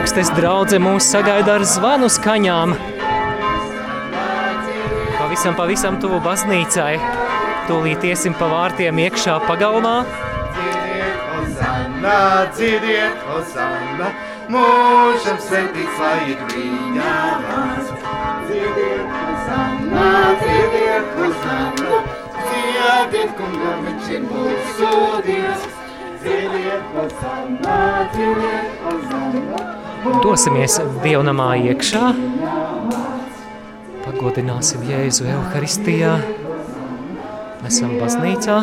Piekstes draudze mūs sagaida ar zvanu skaņām. Pavisam, pavisam tuvu baznīcai. Tūlīt iesim pa vārtiem iekšā pagalmā. Dziediet, Hosanna, dziediet, Hosanna, mūžam svētīts, lai ir viņa vārds. Dziediet, Hosanna, dziediet, Hosanna, dziediet, kungam, viņš ir mūsu Dievs. Dziediet, Hosanna, dziediet, Hosanna. Dosimies dievnamā iekšā. Pagodināsim Jēzu Euharistijā. Esam baznīcā.